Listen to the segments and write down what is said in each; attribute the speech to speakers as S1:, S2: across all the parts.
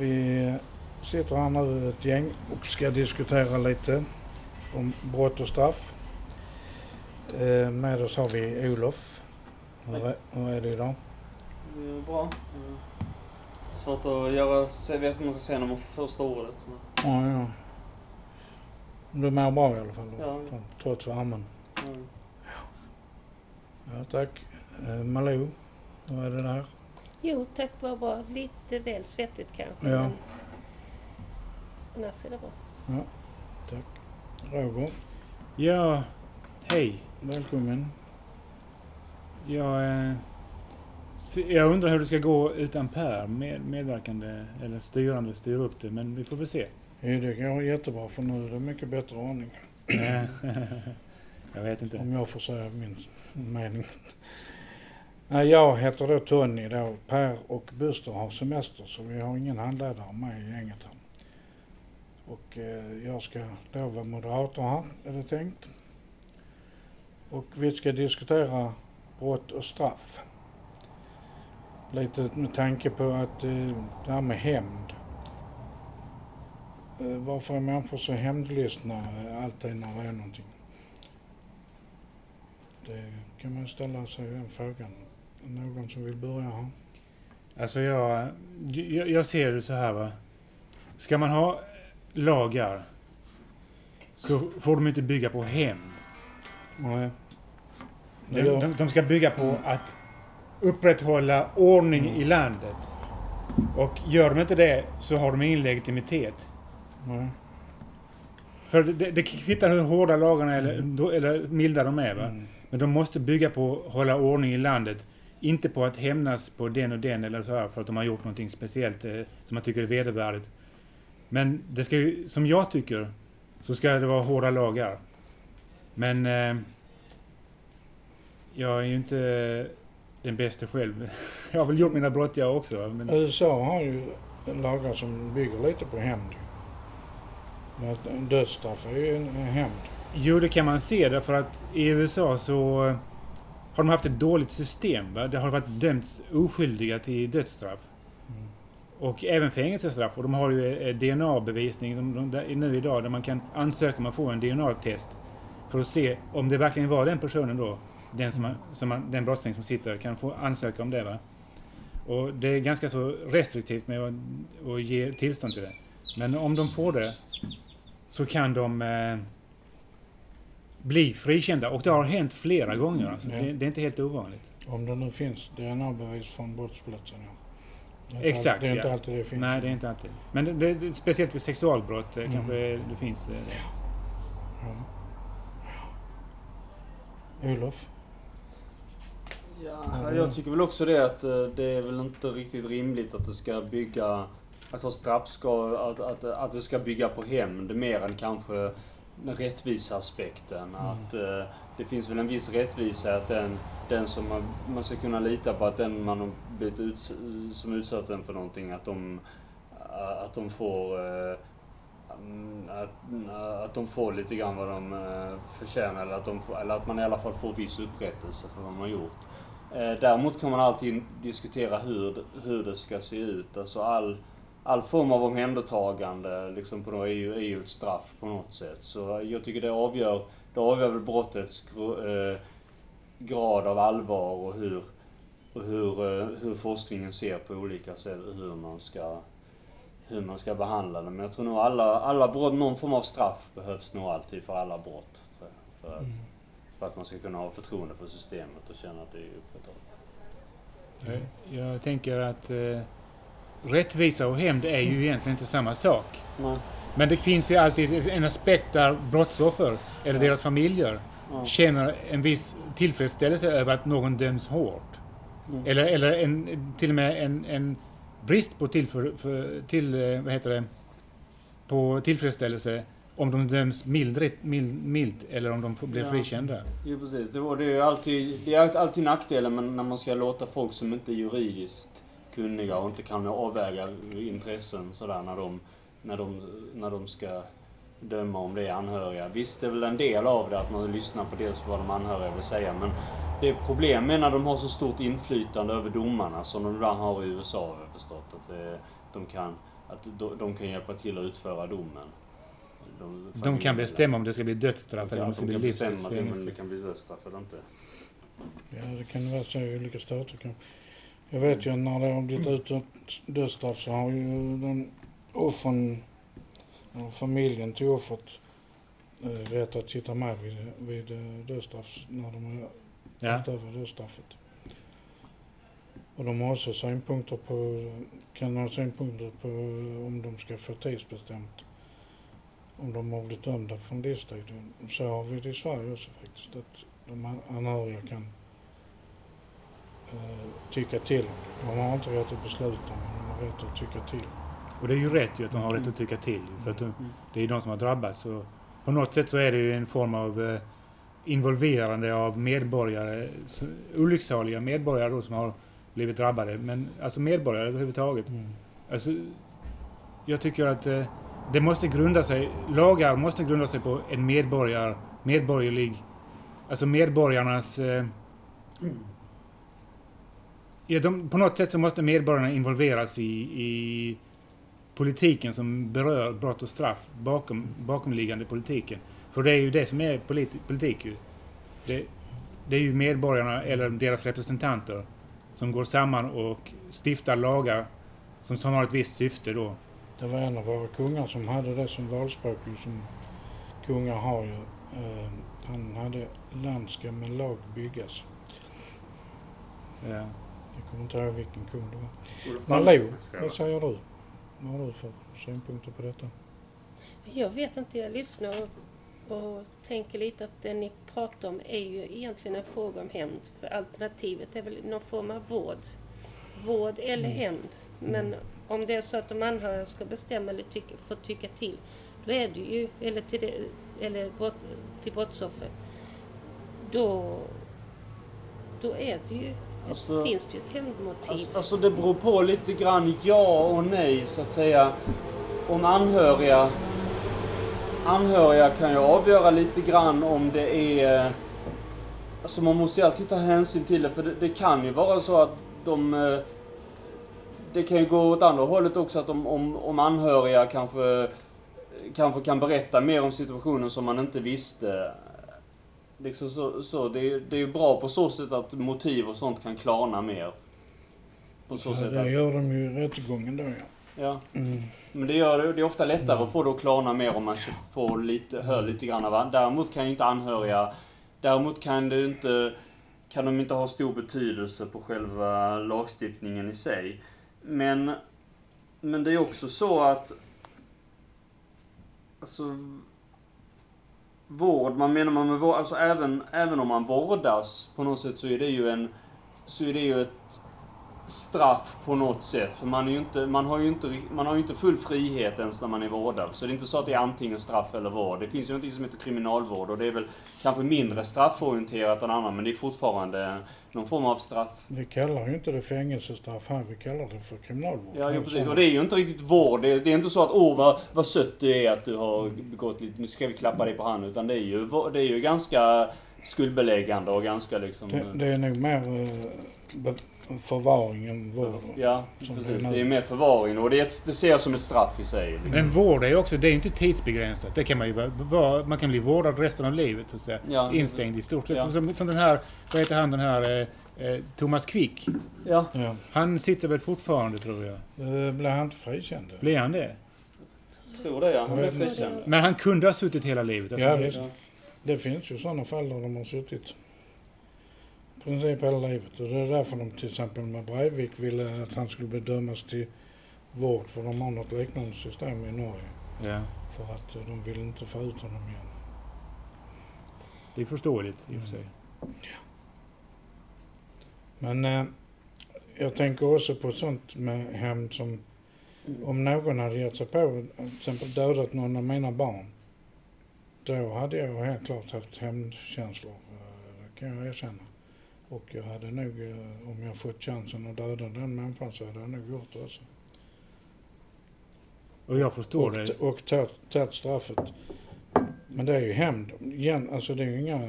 S1: vi sitter här nu ett gäng och ska diskutera lite om brott och straff. Eh, Med oss har vi Olof. Hur är, hur är det idag?
S2: Det är bra. Mm. Svårt att göra, vet vad man ska säga när man får första ordet. Men,
S1: Ja, ja. Du mår bra i alla fall? då,
S2: Ja.
S1: Trots värmen?
S2: mm.
S1: Ja, tack. Eh, Malou, hur är det där?
S3: Jo tack, var bra. Lite väl svettigt kanske.
S1: Ja.
S3: Men annars är det bra.
S1: Roger,
S4: Ja, hej.
S1: välkommen.
S4: Jag, eh, jag undrar hur det ska gå utan Per, med, medverkande eller styrande, styr upp det, men vi får väl se.
S1: Jo, det går jättebra för nu är det mycket bättre ordning.
S4: Jag vet inte.
S1: Om jag får säga min mening. Jag heter då Tony då. Per och Buster har semester så vi har ingen handledare med i gänget här. Och eh, jag ska då vara moderator här, är det tänkt. Och vi ska diskutera brott och straff. Lite med tanke på att eh, det här med hämnd. Eh, varför är människor så hämndlystna eh, alltid när det är någonting? Det kan man ställa sig den frågan. Någon som vill börja?
S4: Alltså jag, jag, jag ser det så här va. Ska man ha lagar så får de inte bygga på hämnd.
S1: Nej.
S4: De, de, de ska bygga på att upprätthålla ordning i landet. Och gör de inte det så har de ingen legitimitet.
S1: Nej.
S4: För det, det kvittar hur hårda lagarna eller, då- eller milda de är. Va?
S1: Mm.
S4: Men de måste bygga på att hålla ordning i landet. Inte på att hämnas på den och den eller så här för att de har gjort någonting speciellt eh, som man tycker är vedervärdigt. Men det ska ju, som jag tycker, så ska det vara hårda lagar. Men eh, jag är ju inte den bästa själv. Jag har väl gjort mina brott jag också. Men,
S1: USA har ju lagar som bygger lite på hämnd. Dödsstraff är ju en hämnd.
S4: Jo, det kan man se därför att i USA så eh, har de haft ett dåligt system. Va? Det har varit dömts oskyldiga till dödsstraff.
S1: Mm.
S4: Och även fängelsestraff. Och de har ju eh, DNA-bevisning de, de, nu idag där man kan ansöka om att få en DNA-test. För att se om det verkligen var den personen då. Den, som, man- som man, den brottsling som sitter kan få ansöka om det. Va? Och det är ganska så restriktivt med att, att ge tillstånd till det. Men om de får det så kan de eh, bli frikända. Och det har hänt flera gånger. Alltså.
S1: Ja.
S4: Det, det är inte helt ovanligt.
S1: Om det nu finns DNA-bevis från brottsplatsen. Ja. Det är inte
S4: Exakt,
S1: Det är inte
S4: ja.
S1: alltid det finns.
S4: Nej, det är inte alltid. Men det, det, det, speciellt vid sexualbrott eh,
S1: Mm.
S4: kanske det finns. eh, det.
S1: Ja. Olof?
S2: Ja, jag tycker väl också det att eh, det är väl inte riktigt rimligt att det ska bygga, att ha straffskal, att, att, att det ska bygga på hämnd mer än kanske rättviseaspekten. Att eh, det finns väl en viss rättvisa att den, den som man, man ska kunna lita på att den man har blivit uts som utsatt den för någonting, att de, att de får eh, mm, att, att de får lite grann vad de eh, förtjänar eller att, de får, eller att man i alla fall får viss upprättelse för vad man har gjort. Eh, Däremot kan man alltid diskutera hur, hur det ska se ut. Alltså all, all form av omhändertagande liksom på något är, ju, är ju ett straff på något sätt. Så jag tycker det avgör, det avgör väl brottets eh, grad av allvar och hur, och hur, eh, hur forskningen ser på olika sätt hur man ska hur man ska behandla det. Men jag tror nog alla, alla brott, någon form av straff behövs nog alltid för alla brott. För att, för att man ska kunna ha förtroende för systemet och känna att det är upprätthållet.
S4: Jag, jag tänker att eh, rättvisa och hämnd är ju egentligen inte samma sak.
S2: Nej.
S4: Men det finns ju alltid en aspekt där brottsoffer eller
S2: Ja.
S4: deras familjer
S2: Ja.
S4: känner en viss tillfredsställelse över att någon döms hårt.
S2: Mm.
S4: Eller, eller en, till och med en, en brist på tillför, för, till, eh, vad heter det, på tillfredsställelse om de döms mildrigt, mild, milt eller om de blir
S2: Ja.
S4: frikända.
S2: Jo precis, det, var, det är alltid, det är alltid nackdelen men när man ska låta folk som inte är juridiskt kunniga och inte kan avväga intressen sådär när de, när de, när de ska döma om det är anhöriga. Visst, det är väl en del av det att man lyssnar på dels vad de anhöriga vill säga men det är problem med när de har så stort inflytande över domarna som de ibland har i USA har jag förstått. Att det, de kan att de, de kan hjälpa till att utföra domen.
S4: De kan bestämma om det ska bli dödsstraff eller om det ska bli
S2: De kan bestämma att det- men
S4: fängelse.
S2: det kan bli dödsstraff eller inte.
S1: Ja, det kan vara så i olika stater. kan- Jag vet ju när det har blivit utdömt dödsstraff så har ju den offren, familjen till offret, eh, rätt att sitta med vid, vid eh, dödsstraff när de har
S4: Ja.
S1: över dödsstraffet. Och de har också synpunkter på, kan ha synpunkter på om de ska få tidsbestämt. Om de har blivit dömda från livstid. Så har vi det i Sverige också faktiskt. Att de anhöriga kan eh, tycka till. De har inte rätt att besluta men de har rätt att tycka till.
S4: Och det är ju rätt ju att de har rätt att tycka till. För att de, det är ju de som har drabbats. Och på något sätt så är det ju en form av eh, involverande av medborgare, olycksaliga medborgare då som har blivit drabbade. Men alltså medborgare överhuvudtaget. Alltså, jag tycker att eh, det måste grunda sig, lagar måste grunda sig på en medborgar, medborgerlig, alltså medborgarnas... Eh, ja, de, på något sätt så måste medborgarna involveras i, i politiken som berör brott och straff, bakom, bakomliggande politiken. För det är ju det som är politi, politik ju. Det, det är ju medborgarna eller deras representanter som går samman och stiftar lagar som, som har ett visst syfte då.
S1: Det var en av våra kungar som hade det som valspråk som kungar har ju. Eh, han hade land ska med lag byggas.
S4: Ja.
S1: Jag kommer inte ihåg vilken kung det var.
S2: Olof ska jag
S1: vad säger du? Vad har du för synpunkter på detta?
S3: Jag vet inte, jag lyssnar och, och tänker lite att det ni pratar om är ju egentligen en fråga om hämnd. För alternativet är väl någon form av vård. Vård eller
S1: Mm.
S3: hämnd. Men om det är så att de anhöriga ska bestämma eller tycka, få tycka till, då är det ju, eller till, det, eller brott, till brottsoffret, då, då är det ju,
S2: Alltså-
S3: finns det ju ett hämndmotiv.
S2: Alltså, alltså det beror på lite grann ja och nej så att säga. Om anhöriga... Anhöriga kan ju avgöra lite grann om det är... Alltså man måste ju alltid ta hänsyn till det för det, det kan ju vara så att de... eh, Det kan ju gå åt andra hållet också att om, om, om anhöriga kanske, kanske kan berätta mer om situationen som man inte visste. Liksom så, så det, är, ju- det är ju bra på så sätt att motiv och sånt kan klarna mer. På så
S1: Ja,
S2: sätt
S1: det
S2: att,
S1: gör de ju i rättegången då ja.
S2: ja.
S1: Mm.
S2: Men det, gör, det det är ofta lättare att få det att klarna mer om man får lite, hör lite grann av Däremot kan ju inte anhöriga, däremot kan det inte, kan de inte ha stor betydelse på själva lagstiftningen i sig. Men, men det är också så att, alltså, vård, man menar man med vård, alltså även, även om man vårdas på något sätt så är det ju en, så är det ju ett straff på något sätt. För man, är ju inte, man, har ju inte, man har ju inte full frihet ens när man är vårdad. Så det är inte så att det är antingen straff eller vård. Det finns ju något som heter kriminalvård och det är väl kanske mindre strafforienterat än annan men det är fortfarande någon form av straff.
S1: Vi kallar ju inte det fängelsestraff här, vi kallar det för kriminalvård.
S2: Ja, jo, precis. Och det är ju inte riktigt vård. Det är, det är inte så att åh vad, vad sött du är att du har begått lite, nu ska vi klappa dig på handen. Utan det är ju, det är ju ganska skuldbeläggande och ganska liksom...
S1: Det, det är nog mer eh, be- förvaring än vård.
S2: Ja, precis.
S1: det är
S2: mer förvaring och det, är ett, det ser jag som ett straff i sig. Liksom.
S4: Men vård är också, det är ju inte tidsbegränsat. Det kan man ju vara- man kan bli vårdad resten av livet så att säga.
S2: Ja.
S4: Instängd i stort sett.
S2: Ja.
S4: Som, som den här, vad heter han den här, eh, eh, Thomas Quick.
S2: Ja.
S1: Ja.
S4: Han sitter väl fortfarande tror jag.
S1: Eh, Blir han inte frikänd?
S4: Blir han det?
S2: Tror det ja. Han
S1: Jag inte.
S2: frikänd.
S4: Men han kunde ha suttit hela livet. Alltså,
S1: Ja,
S4: det-
S1: visst. Det finns ju sådana fall där de har suttit princip hela livet. Och det är därför de till exempel med Breivik ville att han skulle bedömas till vård. För de har något liknande system i Norge.
S4: Ja,
S1: För att eh, de vill inte få ut honom igen.
S4: det är förståeligt i och för sig.
S1: Men eh, jag tänker också på sånt med hämnd som om någon hade gett sig på, till exempel dödat någon av mina barn. Då hade jag helt klart haft hämndkänslor, eh, det kan jag erkänna. Och jag hade nog, eh, om jag fått chansen att döda den människan så hade jag nog gjort det också.
S4: Och jag förstår
S1: Och,
S4: det.
S1: och tagit straffet. Men det är ju hämnd. Igen, alltså det är ju inga...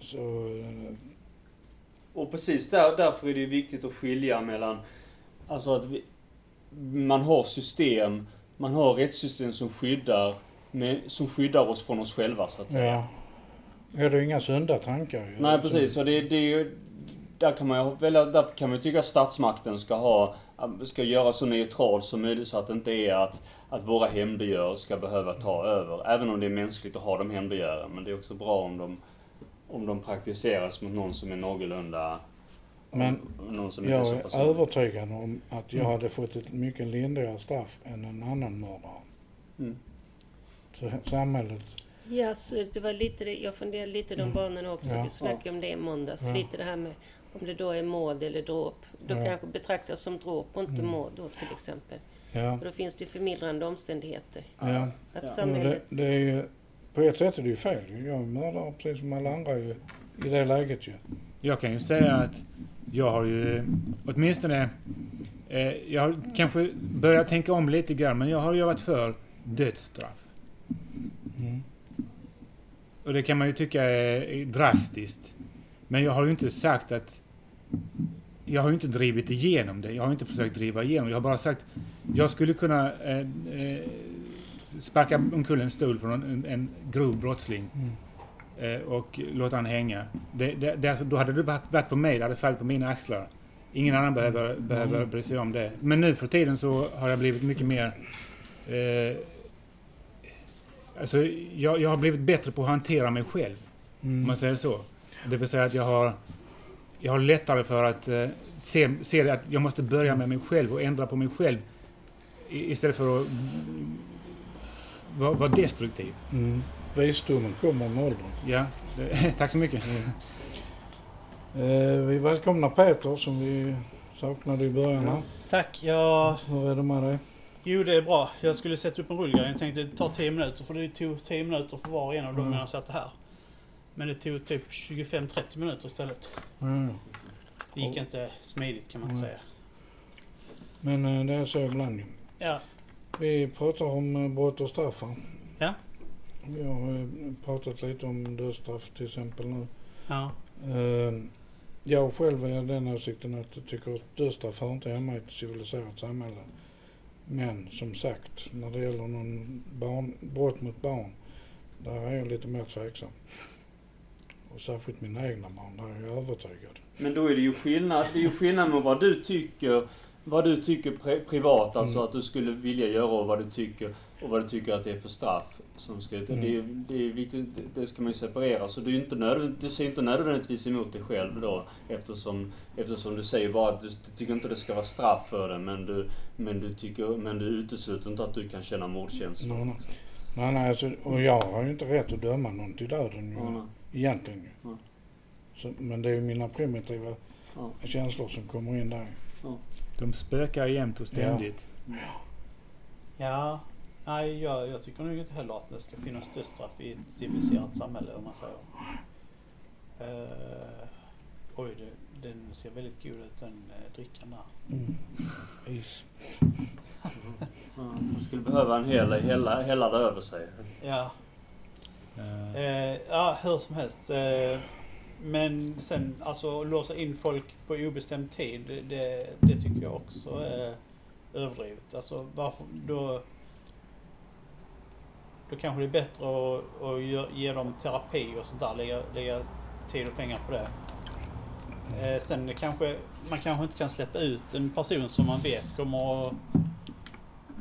S1: Så... eh,
S2: Och precis där, därför är det ju viktigt att skilja mellan, alltså att vi, man har system, man har rättssystem som skyddar, som skyddar oss från oss själva så att säga.
S1: Ja. Är det inga sunda tankar? ju.
S2: Nej precis, och det, det är ju... Där kan man ju välja, där kan man ju tycka att statsmakten ska ha, ska göra så neutral som möjligt så att det inte är att, att våra hämndegör ska behöva ta över. Även om det är mänskligt att ha de hämndegören. Men det är också bra om de, om de praktiseras mot någon som är någorlunda...
S1: Men
S2: någon som inte är
S1: Jag
S2: så
S1: är
S2: pass...
S1: övertygad om att jag
S4: Mm.
S1: hade fått ett mycket lindrigare straff än en annan mördare.
S2: Mm.
S1: Så samhället,
S3: Ja, så det var lite det, jag funderade lite de
S1: Mm.
S3: banorna också.
S1: Ja.
S3: Vi snackade om det i måndags.
S1: Ja.
S3: Lite det här med om det då är mord eller dråp. Då
S1: Ja.
S3: kanske betraktas som dråp och inte
S1: Mm.
S3: mord då till exempel.
S1: ja.
S3: Och då finns det ju förmildrande omständigheter.
S1: ja.
S3: Att
S2: Ja.
S1: Men Det,
S3: samhället...
S1: det är ju, på ett sätt är det ju fel. Jag är mördare precis som alla andra ju, i det läget ju.
S4: Jag kan ju säga att jag har ju åtminstone... Eh, jag har kanske börjat tänka om lite grann, men jag har ju varit för dödsstraff. Och det kan man ju tycka är, drastiskt. Men jag har ju inte sagt att... Jag har ju inte drivit igenom det. Jag har inte försökt driva igenom. Jag har bara sagt... Jag skulle kunna eh, eh, sparka omkull en stol från en, en grov brottsling
S1: Mm.
S4: eh, och låta han hänga. Det, det, det, alltså, då hade det varit varit på mig, det hade fallit på mina axlar. Ingen annan behöver, behöver
S1: Mm.
S4: bry sig om det. Men nu för tiden så har jag blivit mycket mer... Alltså, jag, jag har blivit bättre på att hantera mig själv, om
S1: Mm.
S4: man säger så. Det vill säga att jag har, jag har lättare för att eh, se, se att jag måste börja med mig själv och ändra på mig själv i, istället för att mm, vara, vara destruktiv.
S1: Mm. Visdomen kommer med åldern.
S4: Ja, det, tack så mycket.
S1: Eh, vi välkomnar Peter som vi saknade i början här.
S5: Tack. Ja,
S1: Hur är det med dig?
S5: Jo det är bra. Jag skulle sätta upp en rullgardin. Jag tänkte det tar 10 minuter för det tog 10 minuter för var och en av dem
S1: Mm.
S5: när jag satt här. Men det tog typ 25-30 minuter istället.
S1: Mm.
S5: Det gick inte smidigt kan man
S1: Nej.
S5: säga.
S1: Men eh, det är så ibland.
S5: Ja,
S1: Vi pratar om eh, brott och straff.
S5: Ja.
S1: Vi har eh, pratat lite om dödsstraff till exempel nu.
S5: ja,
S1: Jag själv är den åsikten att jag tycker att dödsstraff hör inte hemma i ett civiliserat samhälle. Men som sagt, när det gäller någon barn, brott mot barn, där är jag lite mer tveksam. Och särskilt mina egna barn, där är jag övertygad.
S2: Men då är det ju skillnad, det är ju skillnad med vad du tycker, vad du tycker pri- privat, alltså
S1: Mm.
S2: att du skulle vilja göra och vad du tycker och vad du tycker att det är för straff. Som ska,
S1: Mm.
S2: det, det är viktigt, det- ska man ju separera. Så du, är inte nödvändigt, du ser inte nödvändigtvis emot dig själv då eftersom, eftersom du säger bara att du, du tycker inte det ska vara straff för det men du, men du tycker, men du utesluter inte att du kan känna mordkänslor.
S1: Nej, nej. Nej, alltså, och jag har ju inte rätt att döma någon till döden ju,
S2: nej.
S1: egentligen ju.
S2: Ja.
S1: Så, men det är ju mina primitiva
S2: Ja.
S1: känslor som kommer in där.
S4: De spökar jämt och ständigt.
S5: ja. Nej, jag, jag tycker nog inte heller att det ska finnas dödsstraff i ett civiliserat samhälle om man säger. Uh, oj, det, den ser väldigt god ut den uh, drickan där.
S1: Mm.
S2: Ja, man skulle behöva en hel, hela, hela det över sig.
S5: Ja,
S4: Eh,
S5: Eh, ja, hur som helst. Men sen alltså låsa in folk på obestämd tid, det, det, det tycker jag också är överdrivet. Alltså varför då... Då kanske det är bättre att, att ge- dem terapi och sånt där, lägga, lägga tid och pengar på det. Eh, sen det kanske, man kanske inte kan släppa ut en person som man vet kommer att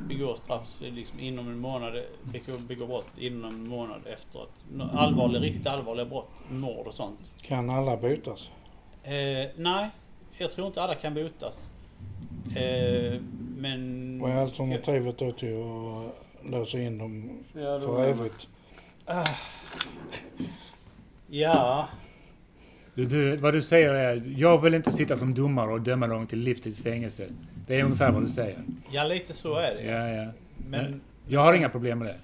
S5: begå straff liksom inom en månad, begå, begå brott inom en månad efter att nå- allvarliga, riktigt allvarliga brott, mord och sånt.
S1: Kan alla botas?
S5: Eh, nej, jag tror inte alla kan botas. Eh, men...
S1: Vad är alternativet då till att lösa in dem
S2: Ja,
S1: för evigt?
S5: Ah. Ja,
S4: du, du, vad du säger är, jag vill inte sitta som domare och döma någon till livstids fängelse. Det är ungefär vad du säger.
S5: ja, lite så är det.
S4: Ja, ja.
S5: Men,
S4: Jag har inga problem med det.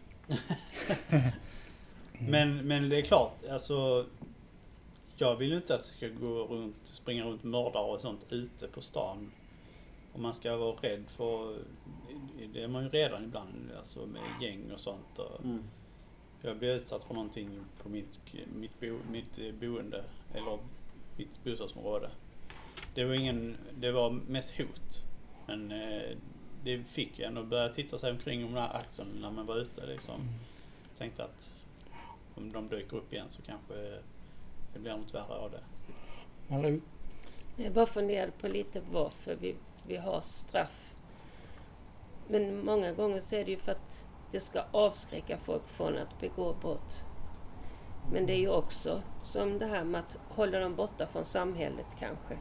S5: men, men det är klart, alltså... Jag vill ju inte att det ska gå runt, springa runt mördare och sånt ute på stan. Och man ska vara rädd för... Det är man ju redan ibland, alltså med gäng och sånt. Och
S2: Mm.
S5: jag blev utsatt för någonting på mitt, mitt, bo, mitt eh, boende, eller mitt bostadsområde. Det var ingen... Det var mest hot. Men eh, det fick ju ändå börja titta sig omkring om den här axeln när man var ute liksom. Tänkte att om de dyker upp igen så kanske det blir något värre av det.
S1: Hallå?
S3: Jag bara funderade på lite varför vi, vi har straff. Men många gånger så är det ju för att det ska avskräcka folk från att begå brott. Men det är ju också som det här med att hålla dem borta från samhället kanske.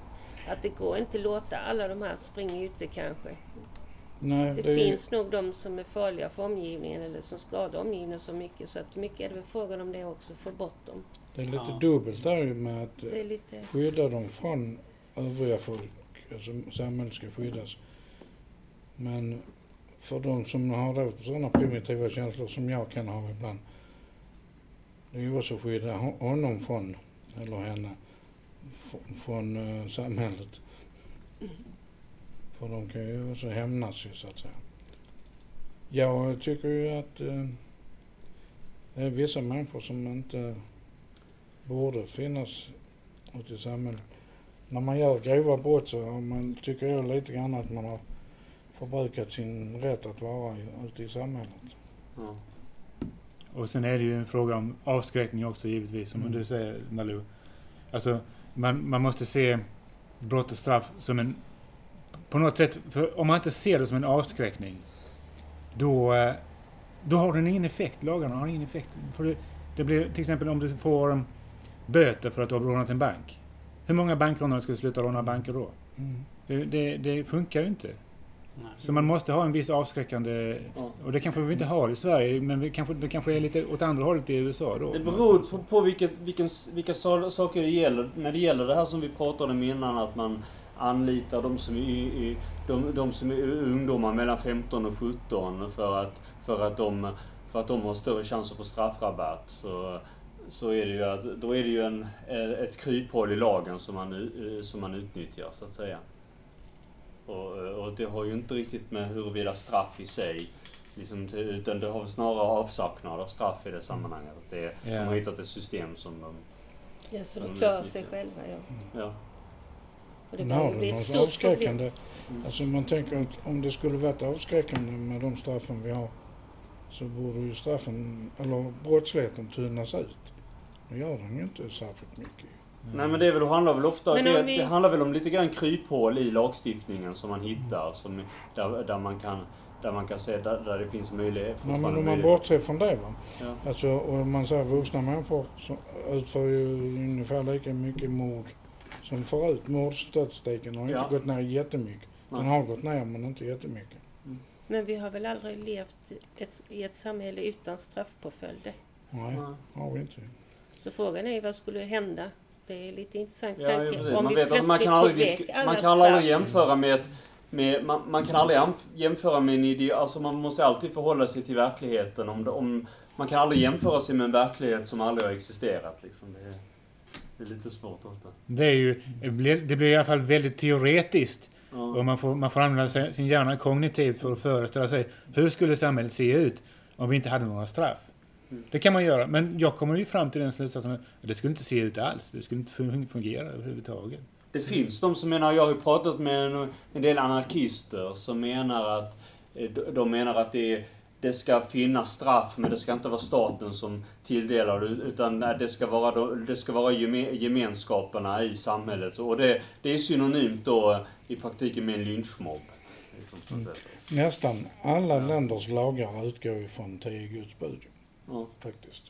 S3: Att det går inte att låta alla de här springa ute kanske.
S1: Nej,
S3: Det,
S1: det är-
S3: finns nog de som är farliga för omgivningen eller som skadar omgivningen så mycket. Så att mycket är det väl frågan om det också, få bort dem.
S1: Det är lite
S5: Ja.
S1: dubbelt där med att
S3: Det är lite...
S1: skydda dem från övriga folk. Alltså samhället ska skyddas. Men för de som har då sådana primitiva känslor som jag kan ha ibland. Det är ju också att skydda ho- honom från, eller henne, från eh, samhället. För de kan ju också hämnas ju så att säga. Jag tycker ju att eh, det är vissa människor som inte borde finnas ute i samhället. När man gör grova brott så har man, tycker jag lite grann att man har förbrukat sin rätt att vara ute i samhället.
S2: Ja.
S4: Och sen är det ju en fråga om avskräckning också givetvis, som
S1: Mm.
S4: du säger Malou. Alltså, man, man måste se brott och straff som en... På något sätt, för om man inte ser det som en avskräckning, då, eh, då har den ingen effekt. Lagarna har ingen effekt. För det, det blir till exempel om du får böter för att du har rånat en bank. Hur många bankrånare skulle sluta råna banker då?
S1: Mm.
S4: Det, det, det funkar ju inte.
S5: Nej.
S4: Så man måste ha en viss avskräckande...
S2: Ja.
S4: Och det kanske vi inte har i Sverige, men vi kanske, det kanske är lite åt andra hållet i USA då.
S2: Det beror på, på vilket, vilken, vilka sa- saker det gäller. När det gäller det här som vi pratade om innan, att man anlitar de som är, i- de, de som är ungdomar mellan 15 och 17 för att, för att, de, för att de har större chans att få straffrabatt. Så, så är det ju, att, då är det ju en, ett kryphål i lagen som man, som man utnyttjar, så att säga. Och, och det har ju inte riktigt med huruvida straff i sig Liksom, utan det har snarare avsaknad av straff i det sammanhanget. Att det är,
S4: Ja.
S2: De har hittat ett system som de...
S3: Ja, så
S2: De
S3: klarar sig själva, ja.
S2: Ja.
S3: Och det
S1: Men har
S3: ett
S1: något avskräckande? Alltså man tänker att om det skulle varit avskräckande med de straffen vi har så borde ju straffen, eller brottsligheten tunnas ut. Nu gör den ju inte särskilt mycket.
S2: Nej men det är väl, det handlar väl ofta, det,
S3: vi-
S2: det handlar väl om lite grann kryphål i lagstiftningen som man hittar. Som, där, där man kan, där man kan se, där, där det finns möjlighet,
S1: Nej,
S2: fortfarande
S1: men om man bortser från det va.
S2: Ja.
S1: Alltså, och man säger vuxna människor som utför ju ungefär lika mycket mord som förut. Mordstatistiken har
S2: Ja.
S1: inte gått ner jättemycket. Den
S2: Nej.
S1: har gått ner men inte jättemycket.
S3: Men vi har väl aldrig levt ett, i ett samhälle utan straffpåföljder.
S1: Nej,
S2: Nej.
S1: har vi inte.
S3: Så frågan är vad skulle hända? Det är lite intressant
S2: Ja, ja,
S3: tanke.
S2: precis.
S3: Om
S2: Man vet att man kan aldrig, man kan aldrig jämföra med ett med, man, man kan aldrig jämf- jämföra med en idé, alltså man måste alltid förhålla sig till verkligheten. Om, det- om, man kan aldrig jämföra sig med en verklighet som aldrig har existerat. Liksom. Det, är, det är lite svårt ofta.
S4: Det, är ju, det blir det blir i alla fall väldigt teoretiskt. Och
S2: Ja.
S4: man får, man får använda sin hjärna kognitivt för att föreställa sig hur skulle samhället se ut om vi inte hade några straff.
S2: Mm.
S4: Det kan man göra, men jag kommer ju fram till den slutsatsen att det skulle inte se ut alls. Det skulle inte fun- fungera överhuvudtaget.
S2: Det finns de som menar, jag har ju pratat med en, en del anarkister som menar att eh, de- menar att det, det ska finnas straff men det ska inte vara staten som tilldelar det utan det ska vara, de- det ska vara geme, gemenskaperna i samhället. Och det, det är synonymt då i praktiken med en lynchmobb. Liksom, så att säga.
S1: Nästan alla länders lagar utgår ju från tio Guds bud
S2: Ja.
S1: faktiskt.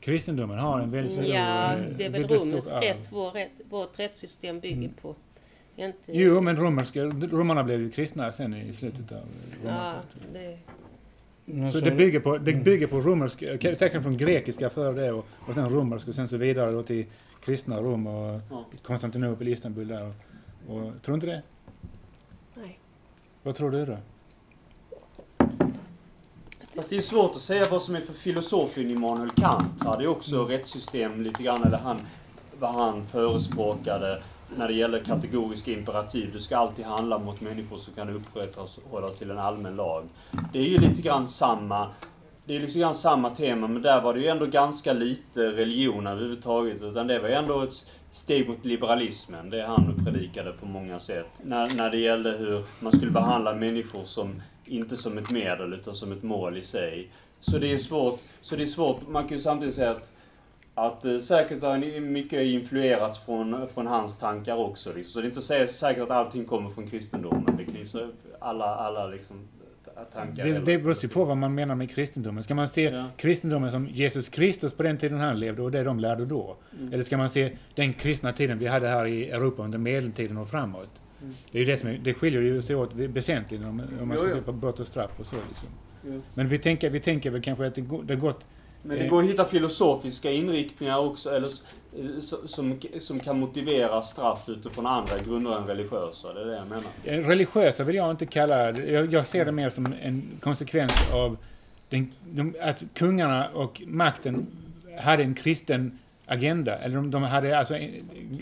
S4: Kristendomen har en väldigt stor...
S3: Ja,
S4: eh,
S3: det är väl romersk rätt, vår rätt. Vårt rättssystem bygger
S4: Mm.
S3: på. Inte,
S4: Jo, men romerska, romarna blev ju kristna sen i slutet av
S3: Ja,
S4: romartiden.
S3: det,
S1: Men
S4: Så det bygger på, det
S1: Mm.
S4: bygger på romersk, eh, säkert från grekiska före det och, och sen romersk och sen så vidare då till kristna Rom och
S2: Ja.
S4: Konstantinopel, Istanbul där. Och, och, tror du inte det?
S3: nej.
S4: Vad tror du då?
S2: Fast det är svårt att säga vad som är för filosofen Immanuel Kant hade ju också rättssystem lite grann, eller han, vad han förespråkade när det gäller kategoriska imperativ. Du ska alltid handla mot människor som kan upprätthållas till en allmän lag. Det är ju lite grann samma det är liksom grann samma tema, men där var det ju ändå ganska lite religion överhuvudtaget. Utan det var ju ändå ett steg mot liberalismen, det han predikade på många sätt. När, när det gällde hur man skulle behandla människor som, inte som ett medel, utan som ett mål i sig. Så det är svårt, så det är svårt, man kan ju samtidigt säga att att eh, säkert har mycket influerats från, från hans tankar också. Liksom. Så det är inte så säkert att allting kommer från kristendomen. Det kan ju alla, alla liksom, tankar.
S4: Det, det beror ju på vad man menar med kristendomen. Ska man se
S2: Ja.
S4: kristendomen som Jesus Kristus på den tiden han levde och det de lärde då?
S2: Mm.
S4: Eller ska man se den kristna tiden vi hade här i Europa under medeltiden och framåt?
S2: Mm.
S4: Det, är ju det, som är, det skiljer ju sig åt väsentligt om, om man ska
S2: Jo,
S4: se på brott och straff och så. Liksom.
S2: Jo.
S4: Men vi tänker, vi tänker väl kanske att det, går- det gått...
S2: Men det går att hitta filosofiska inriktningar också, eller s- som, som kan motivera straff utifrån andra grunder än religiösa. Det är det jag menar.
S4: eh, Religiösa vill jag inte kalla det. Jag, jag ser det mer som en konsekvens av den, de, att kungarna och makten hade en kristen agenda. Eller de, de hade alltså, en-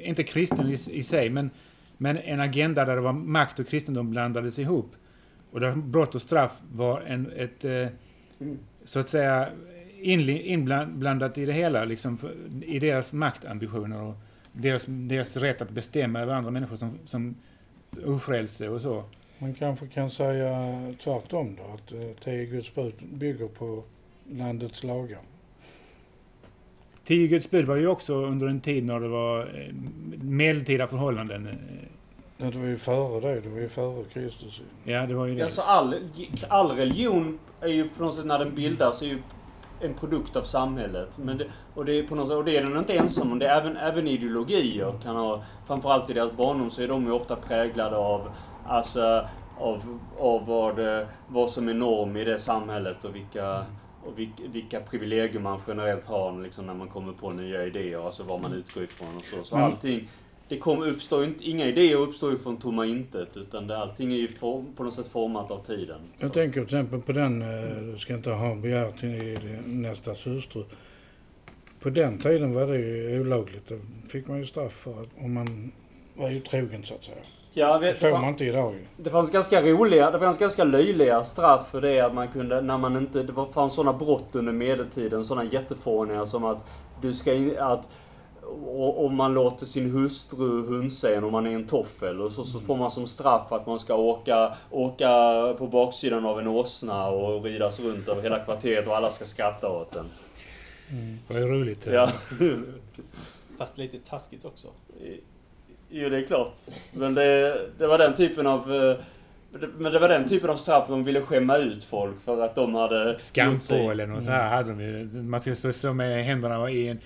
S4: inte kristen i, i sig, men, men en agenda där det var makt och kristendom blandades ihop. Och där brott och straff var en, ett, eh,
S2: Mm.
S4: så att säga, inblandat i det hela, liksom, för, i deras maktambitioner och deras, deras rätt att bestämma över andra människor som, som ofrälse och så.
S1: Man kanske kan säga tvärtom då, att eh, tio Guds bud bygger på landets lagar.
S4: Tio Guds bud var ju också under en tid när det var eh, medeltida förhållanden. Eh,
S1: Ja, det var ju före det, det var ju före Kristus.
S4: Ja, det var ju det.
S2: Alltså all, all religion är ju på något sätt, när den bildas, är ju en produkt av samhället. Men det, och, det är på något sätt, och det är den inte ensam om. Det är även, även ideologier kan ha, framförallt i deras barndom så är de ju ofta präglade av, alltså, av, av vad, det, vad som är norm i det samhället och vilka, och vilka, privilegier man generellt har liksom, när man kommer på nya idéer, alltså vad man utgår ifrån och så. Så
S1: Mm.
S2: allting, det kommer uppstå inte, inga idéer uppstår ju från tomma intet utan det, allting är ju form, på något sätt format av tiden.
S1: Jag
S2: Så.
S1: tänker till exempel på den, eh, du ska inte ha begär till din nästas hustru. På den tiden var det ju olagligt. Då fick man ju straff för om man var otrogen så att säga.
S2: Ja,
S1: Det
S2: vet,
S1: får
S2: det,
S1: man inte idag ju.
S2: det fanns ganska roliga, det fanns ganska löjliga straff för det att man kunde, när man inte, det var- fanns sådana brott under medeltiden, sådana jättefåniga som att du ska in, att om man låter sin hustru hunsa en om man är en toffel och så, så får man som straff att man ska åka, åka på baksidan av en åsna och ridas runt över hela kvarteret och alla ska skratta åt den.
S4: Det var ju roligt. eh.
S2: Ja.
S5: Fast lite taskigt också.
S2: Jo, det är klart. Men det, det var den typen av... eh, Men det var den typen av straff de ville skämma ut folk för att de hade...
S4: Skampålen och så här hade de ju. Man skulle stå så med händerna i en,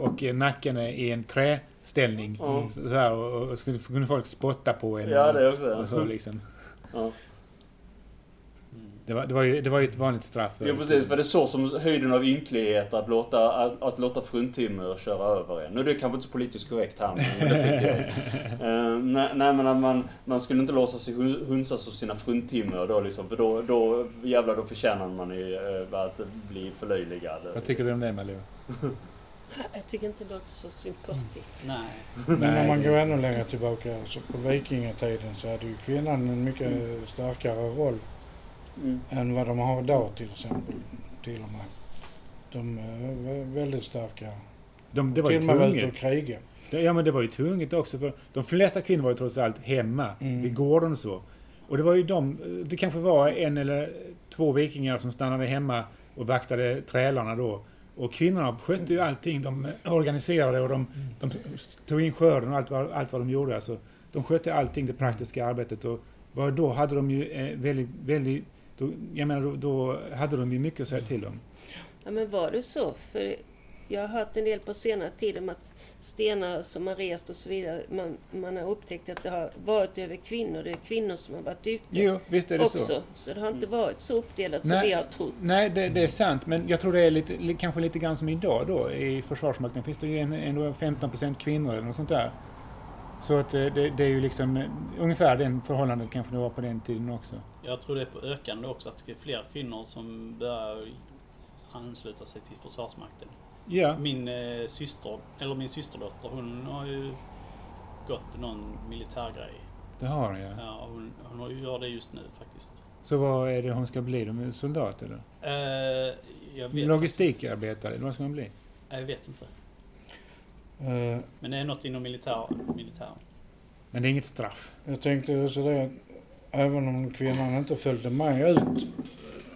S4: och, nacken i en träställning.
S2: Ja.
S4: Så, här, och, och skulle kunde folk spotta på en.
S2: Ja, det också.
S4: och så liksom.
S2: Ja.
S4: Det var, det, var ju, det var ju ett vanligt straff.
S2: Jo, precis. För det är så som höjden av ynklighet att låta, att, att låta fruntimmer köra över en. Nu är det kanske inte så politiskt korrekt här, men det jag. Eh, nej, nej, men att man, man skulle inte låta sig hu- hunsas av sina fruntimmer då liksom. För då, då jävlar, då förtjänar man ju eh, att bli förlöjligad.
S4: Vad tycker du om det Malou?
S3: Jag tycker inte det låter så sympatiskt.
S5: Nej.
S1: Men om man går ännu längre tillbaka, så på vikingatiden så hade ju kvinnan en mycket starkare roll
S2: Mm.
S1: än vad de har idag till exempel. Till och med. De är vä- väldigt starka.
S4: De, det var
S1: till
S4: ju tvunget.
S1: och kriga.
S4: Ja men det var ju tvunget också för de flesta kvinnor var ju trots allt hemma
S1: Mm.
S4: vid gården och så. Och det var ju de, det kanske var en eller två vikingar som stannade hemma och vaktade trälarna då. Och kvinnorna skötte ju allting. De organiserade och de, de tog in skörden och allt vad, allt vad de gjorde. Alltså, de skötte allting, det praktiska arbetet. Och då hade de ju eh, väldigt, väldigt då, jag menar, då, då hade de ju mycket att säga till om.
S3: Ja, men var det så? För jag har hört en del på senare tid om att stenar som har rest och så vidare, man, man har upptäckt att det har varit över kvinnor. Det är kvinnor som har varit ute
S4: Jo, visst är det
S3: också.
S4: så.
S3: Så. det har inte varit så uppdelat som
S4: Nej.
S3: vi har trott.
S4: Nej, det, det är sant. Men jag tror det är lite, li- kanske lite grann som idag då. I Försvarsmakten finns det ju en, ändå 15% kvinnor eller något sånt där. Så att eh, det, det är ju liksom eh, ungefär den förhållandet kanske det var på den tiden också.
S5: Jag tror det är på ökande också att det är fler kvinnor som börjar ansluta sig till Försvarsmakten.
S4: Ja,
S5: Min eh, syster, eller min systerdotter, hon har ju gått någon militärgrej.
S4: det har han ja.
S5: Ja, hon, hon gör det just nu faktiskt.
S4: Så vad är det hon ska bli? De är soldat eller?
S5: Eh,
S4: Logistikarbetare, vad ska man bli?
S5: jag vet inte.
S1: Eh,
S5: Men det är något inom militär, militären.
S4: Men det är inget straff.
S1: Jag tänkte också det även om kvinnan inte följde med ut,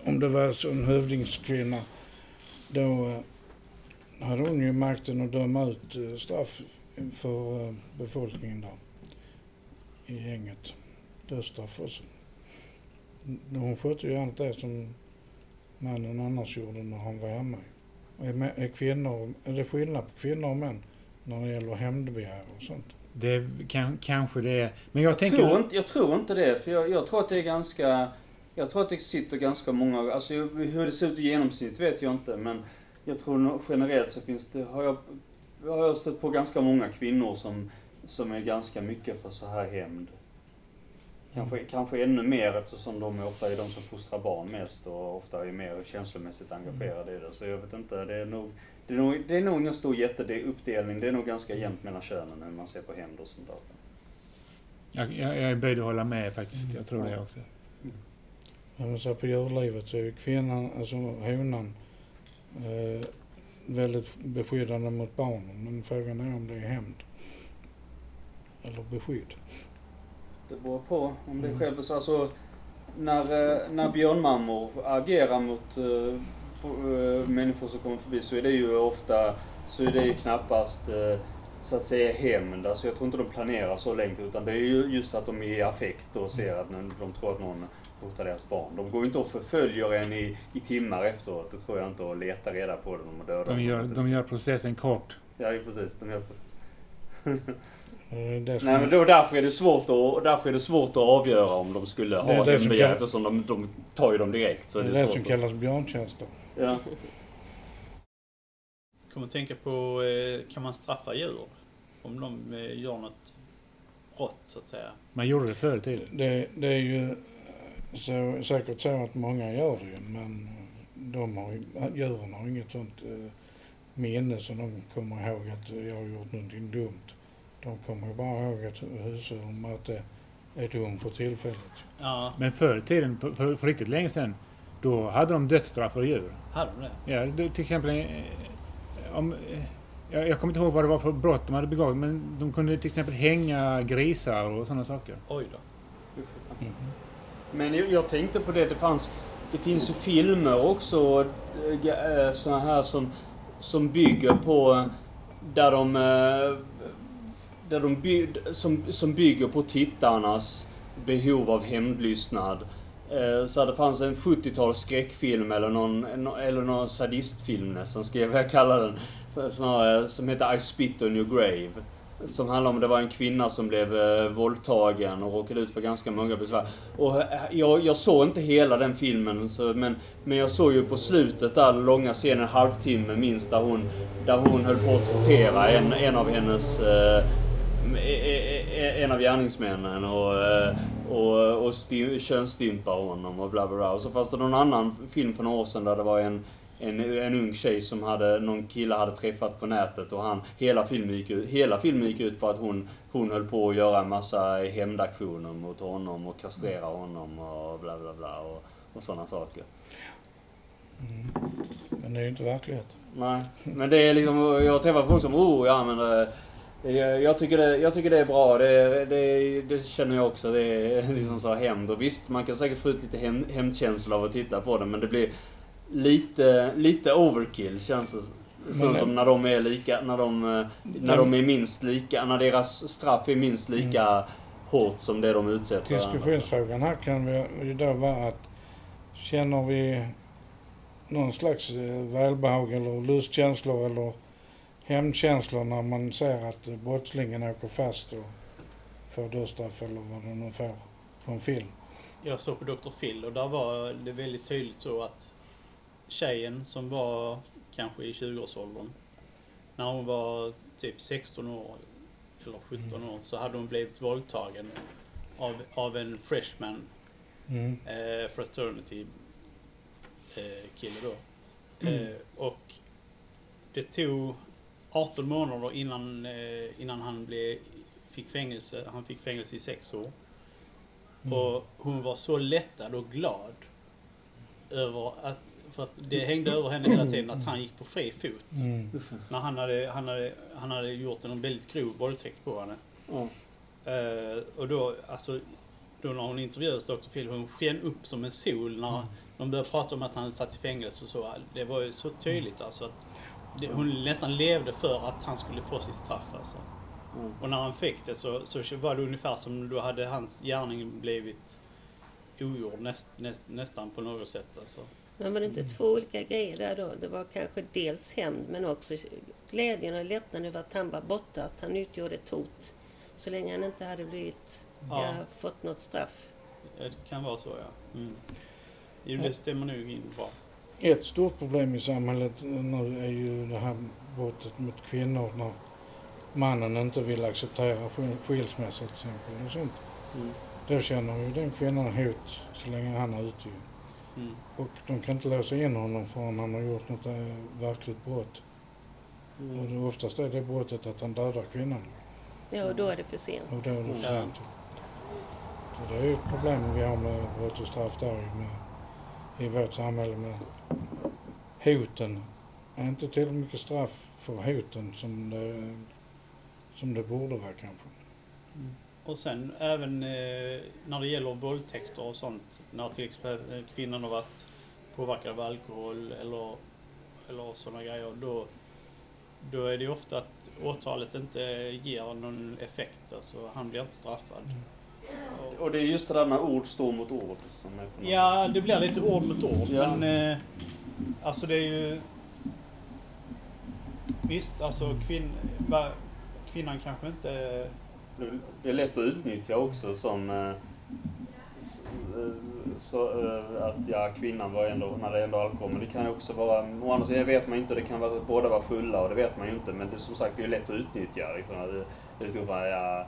S1: om det var så en hövdingskvinna, då eh, hade hon ju makten att döma ut eh, straff för befolkningen där i gänget. Dödsstraff också. Hon skötte ju allt det som mannen annars gjorde när han var hemma. Är, är, kvinnor, är det skillnad på kvinnor och män när det gäller hämndbegär och sånt?
S4: Det kan, kanske det är... Men jag
S2: Jag
S4: tänker...
S2: tror, inte, jag tror inte det, för jag, jag tror att det är ganska... Jag tror att det sitter ganska många... Alltså hur det ser ut i genomsnitt vet jag inte, men jag tror generellt så finns det... Har jag, har jag stött på ganska många kvinnor som, som är ganska mycket för så här hämnd. Kanske, kanske ännu mer eftersom de är ofta är de som fostrar barn mest och ofta är mer känslomässigt engagerade i det. Så jag vet inte, det är nog... Det är, nog, det är nog ingen stor jätteuppdelning. Det är nog ganska jämnt mellan könen när man ser på hämnd och sånt där.
S4: Jag, jag, jag är böjd att hålla med faktiskt. Jag tror det också.
S1: Om man ser på djurlivet så är ju kvinnan, alltså honan, eh, väldigt beskyddande mot barnen. Men frågan är om det är hämnd. Eller beskydd.
S2: Det beror på om det är
S1: Mm.
S2: själv... Alltså, när, eh, när björnmammor agerar mot eh, människor som kommer förbi så är det ju ofta, så är det ju knappast eh, så att säga hämnd. Alltså jag tror inte de planerar så länge utan det är ju just att de är i affekt och ser att de tror att någon hotar deras barn. De går inte och förföljer en i, i timmar efteråt, det tror jag inte, och letar reda på dem och dödar
S4: De gör,
S2: dem.
S4: de gör processen kort.
S2: Ja, ju precis. De gör precis.
S1: Eh,
S2: Nej men då, därför, är det svårt att, därför är det svårt att avgöra om de skulle ha
S1: det som
S2: hembegär
S1: kan-
S2: eftersom de, de tar ju dem direkt. Så
S1: det
S2: är
S1: är
S2: det
S1: det
S2: svårt
S1: som
S2: att-
S1: kallas björntjänster.
S2: Ja.
S5: Kommer att tänka på, eh, kan man straffa djur? Om de eh, gör något brott så att säga.
S4: Man gjorde det förr i tiden.
S1: Det, det är ju så, säkert så att många gör det ju, men de har, ju- djuren har inget sånt eh, minne som de kommer ihåg att jag har gjort någonting dumt. De kommer bara ihåg att husdjuren att det är dum för tillfället.
S5: Ja,
S4: Men förr i tiden, för, för riktigt länge sedan, då hade de dödsstraff för djur.
S5: hade de det?
S4: Ja, det, till exempel eh, om... eh, Jag, jag kommer inte ihåg vad det var för brott de hade begått, men de kunde till exempel hänga grisar och sådana saker.
S5: Oj då.
S2: Men jag, jag tänkte på det, det fanns... Det finns ju filmer också, äh, såna här som, som bygger på... Där de... eh, Där de by, som, som bygger på tittarnas behov av hämndlystnad. Eh, så det fanns en 70-tals skräckfilm eller någon, eller någon sadistfilm nästan, ska jag vilja kalla den. Snarare, som heter I spit on your grave. Som handlar om det var en kvinna som blev eh, våldtagen och råkade ut för ganska många besvär. Och eh, jag, jag såg inte hela den filmen, så, men, men jag såg ju på slutet där långa scenen, en halvtimme minst, där hon, där hon höll på att tortera en, en av hennes eh, e, e, e, en av gärningsmännen och, eh, och, och sti, könsstympar honom och bla bla bla. Och så fanns det någon annan film för några år sedan där det var en, en, en ung tjej som hade, någon kille hade träffat på nätet och han, hela filmen gick ut, hela filmen gick ut på att hon, hon höll på att göra en massa hämndaktioner mot honom och kastrera honom och bla bla bla och, och sådana saker.
S1: Mm. Men det är ju inte verklighet.
S2: Nej, men det är liksom, jag träffar folk som, oh ja men eh, jag, tycker det, jag tycker det är bra, det, det, det känner jag också. Det är liksom så hämnd. Och visst, man kan säkert få ut lite häm- hämndkänsla av att titta på det, men det blir lite, lite overkill känns det så
S1: Men-
S2: som när de är lika, när de, eh, när de är minst lika, när deras straff är minst lika hårt som det de utsätter.
S1: Diskussionsfrågan här kan ju då vara att känner vi någon slags eh, välbehag eller lustkänslor eller hämndkänslor när man ser att brottslingen åker fast och får dödsstraff eller vad de nu får på en film.
S5: Jag såg på Dr. Phil och där var det väldigt tydligt så att tjejen som var kanske i 20-årsåldern, när hon var typ 16 år eller 17 år så hade hon blivit våldtagen av, av en freshman
S1: Mm.
S5: eh, fraternity eh, kille då.
S1: Mm.
S5: Eh, och det tog 18 månader innan, eh, innan han blev, fick fängelse. Han fick fängelse i sex år.
S1: Mm.
S5: Och hon var så lättad och glad över att, för att det hängde över henne hela tiden att han gick på fri fot.
S1: Mm.
S5: När han hade, han hade, han hade gjort en väldigt grov våldtäkt på henne.
S2: Ja.
S5: Eh, och då, alltså, då när hon intervjuades, Dr. Phil, hon sken upp som en sol när
S1: Mm.
S5: de började prata om att han satt i fängelse och så. Det var ju så tydligt alltså att hon nästan levde för att han skulle få sitt straff alltså.
S2: Mm.
S5: Och när han fick det så, så var det ungefär som då hade hans gärning blivit ogjord näst, näst, nästan på något sätt alltså.
S3: Men var det inte två olika grejer där då? Det var kanske dels hämnd men också glädjen och lättnaden över att han var borta, att han utgjorde ett hot. Så länge han inte hade blivit,
S5: Ja.
S3: ja. fått något straff.
S5: Det kan vara så ja. Mm. Jo, det stämmer nog in bra.
S1: Ett stort problem i samhället nu är ju det här brottet mot kvinnor när mannen inte vill acceptera skil- skilsmässa till exempel och sånt.
S2: Mm.
S1: Då känner ju den kvinnan hot så länge han är ute.
S5: Mm.
S1: Och de kan inte låsa in honom förrän han har gjort något eh, verkligt brott. Och
S2: Mm.
S1: det, oftast är det brottet att han dödar kvinnan.
S3: Ja, och då är det för sent.
S1: Och då är det för
S5: Ja.
S1: sent. Så det är ju ett problem vi har med brott och straff där med, i vårt samhälle med hoten. Är inte tillräckligt mycket straff för hoten som det, som det borde vara kanske.
S5: Och sen även eh, när det gäller våldtäkter och sånt. När till exempel eh, kvinnan har varit påverkad av alkohol eller, eller sådana grejer. Då, då är det ofta att åtalet inte ger någon effekt. Alltså han blir inte straffad. Och,
S2: Och det är just det där när ord står mot ord.
S5: Ja, det blir lite ord mot ord.
S2: Ja.
S5: Men eh, alltså det är ju... Visst, alltså kvinn, va, kvinnan kanske inte...
S2: Det- är lätt att utnyttja också som eh, eh, så, eh, att ja, kvinnan var ändå, när det ändå alkohol. Men det kan ju också vara, å andra sidan vet man inte, det kan vara, båda vara fulla och det vet man ju inte. Men det som sagt, det är lätt att utnyttja. Liksom, det, det är så bara, ja,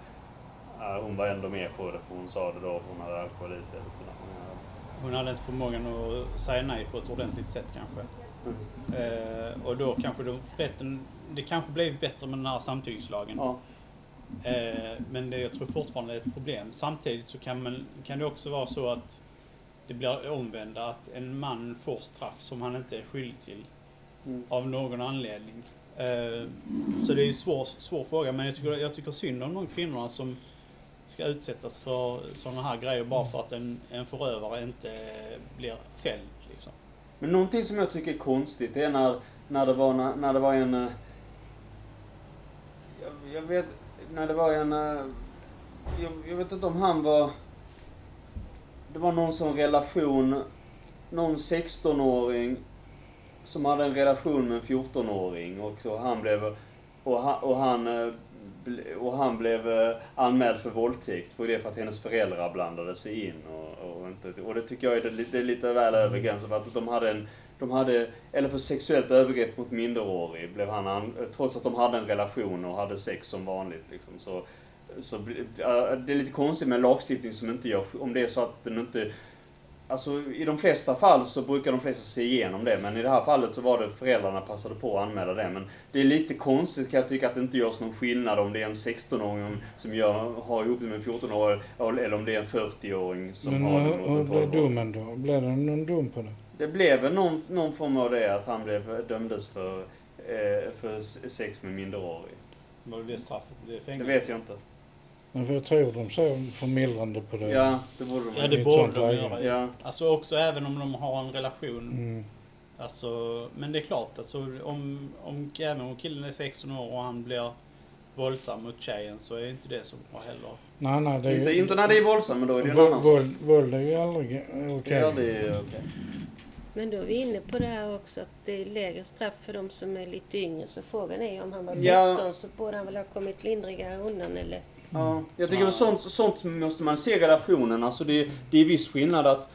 S2: ja, hon var ändå med på det för hon sa det då, hon hade alkohol i sig. Eller.
S5: Hon hade inte förmågan att säga nej på ett ordentligt sätt kanske.
S2: Mm.
S5: Eh, och då kanske de, rätten, det kanske blev bättre med den här samtyckslagen.
S2: Ja.
S5: Eh, men det, jag tror fortfarande det är ett problem. Samtidigt så kan, man, kan det också vara så att det blir omvända, att en man får straff som han inte är skyldig till
S2: Mm.
S5: av någon anledning. Eh, så det är ju en svår, svår fråga, men jag tycker, jag tycker synd om de kvinnorna som ska utsättas för sådana här grejer bara för att en, en förövare inte blir fälld. Liksom.
S2: Men någonting som jag tycker är konstigt det är när, när, det, var, när, när det var en... Eh, jag, jag vet, när det var en... Eh, jag, jag vet inte om han var... Det var någon sån relation, någon 16-åring som hade en relation med en 14-åring och så han blev... Och han, och han, eh, och han blev eh, anmäld för våldtäkt på det för att hennes föräldrar blandade sig in. Och, och, inte, och det tycker jag är, det, det är lite väl över gränsen för att de hade en de hade, eller för sexuellt övergrepp mot minderårig, blev han an, trots att de hade en relation och hade sex som vanligt. Liksom, så, så det är lite konstigt med en lagstiftning som inte gör, om det är så att den inte Alltså i de flesta fall så brukar de flesta se igenom det, men i det här fallet så var det föräldrarna passade på att anmäla det. Men det är lite konstigt kan jag tycka att det inte görs någon skillnad om det är en 16-åring som gör, har ihop det med en 14-åring eller om det är en 40-åring som
S1: Men
S2: har det mot en
S1: blev
S2: 12-åring.
S1: domen då? Blev det någon dom på det?
S2: Det blev väl någon, någon form av det, att han blev dömdes för, eh, för sex med minderårig.
S5: Vad är det straffet? Det
S2: Det vet jag inte.
S1: Men för jag tror de såg förmildrande på det.
S2: Ja, det borde de
S5: Ja, det borde de göra.
S2: Ja.
S5: Alltså också även om de har en relation.
S1: Mm.
S5: Alltså, men det är klart, alltså, om, om, även om killen är 16 år och han blir våldsam mot tjejen så är inte det så bra heller.
S1: Nej, nej, det är
S2: Inte,
S1: ju...
S2: inte när det är våldsamt, men då är det en
S1: Våld,
S2: annan sak.
S1: våld, är ju aldrig okej.
S2: Ja, det är okej.
S3: Men då är vi inne på det här också att det är lägre straff för de som är lite yngre. Så frågan är ju om han var 16
S2: Ja.
S3: så borde han väl ha kommit lindrigare undan eller?
S2: Ja, jag tycker att sånt, sånt måste man se i relationen. Alltså det, det är viss skillnad att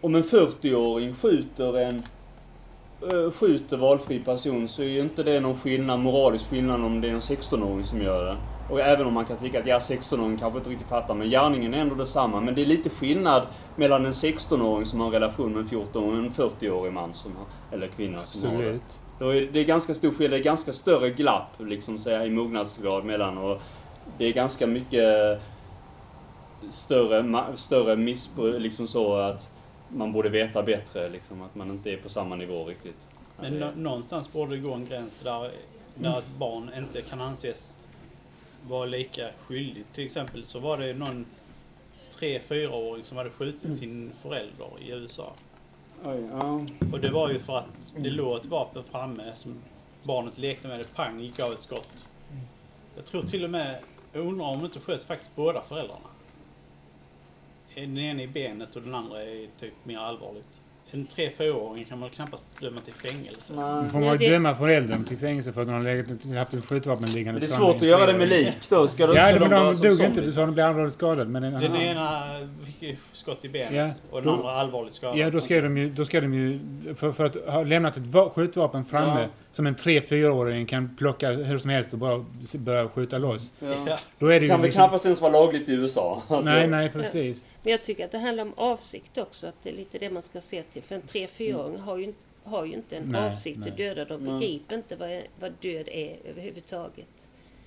S2: om en 40-åring skjuter en eh, skjuter valfri person så är ju inte det någon skillnad, moralisk skillnad om det är en 16-åring som gör det. Och även om man kan tycka att ja, 16-åringen kanske inte riktigt fattar, men gärningen är ändå detsamma. Men det är lite skillnad mellan en 16-åring som har en relation med en 14 och en 40-årig man som har, eller kvinna som har det.
S4: Absolut.
S2: Då är det är ganska stor skillnad, det är ganska större glapp liksom säga, i mognadsgrad mellan och det är ganska mycket större, större missbruk, liksom så att man borde veta bättre, liksom, att man inte är på samma nivå riktigt.
S5: Men nå- någonstans borde det gå en gräns där, där ett barn inte kan anses vara lika skyldig. Till exempel så var det någon 3-4-åring som hade skjutit sin förälder i USA.
S2: Oj, ja.
S5: Och det var ju för att det låg ett vapen framme som barnet lekte med. Det pang gick av ett skott. Jag tror till och med, jag undrar om du inte sköt faktiskt båda föräldrarna. Den ena i benet och den andra är typ mer allvarligt. En 3-4-åring kan man knappast döma till fängelse.
S4: Då får man döma föräldern till fängelse för att de har legat- haft ett skjutvapen liggande
S2: det är svårt att göra det
S4: tre
S2: med lik då. Ska de,
S4: Ja,
S2: ska
S4: men
S2: de
S4: de dog inte. Du sa de blev allvarligt skadade. Men den,
S5: Den
S4: aha.
S5: ena fick skott i benet
S4: Ja.
S5: och den andra allvarligt skadad.
S4: Ja, då ska de ju, då ska de ju för, för att ha lämnat ett va- skjutvapen framme
S2: Ja.
S4: som en 3-4-åring kan plocka hur som helst och bara börja skjuta loss.
S2: Ja.
S4: Då är det
S2: Det
S4: ju
S2: kan väl
S4: liksom,
S2: knappast ens vara lagligt i USA?
S4: Nej, nej, precis.
S3: Men jag tycker att det handlar om avsikt också. Att det är lite det man ska se till. För en 3-4-åring har ju, har ju inte en
S4: Nej,
S3: avsikt
S4: nej.
S3: att döda. De begriper inte vad, vad död är överhuvudtaget.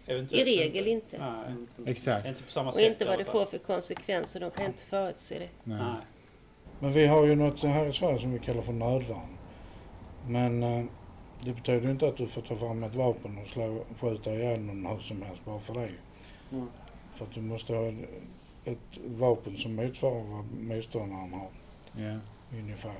S5: Eventuellt
S3: I regel inte.
S5: Nej,
S4: Exakt.
S5: inte på samma
S3: Och
S5: sätt.
S3: inte vad det får för konsekvenser. De kan inte förutse det.
S4: Nej.
S5: Nej.
S1: Men vi har ju något här i Sverige som vi kallar för nödvärn. Men eh, det betyder ju inte att du får ta fram ett vapen och slå, skjuta ihjäl någon hur som helst bara för det.
S2: Mm.
S1: För att du måste ha ett, vapen som motsvarar vad motståndaren har
S4: Ja.
S1: ungefär.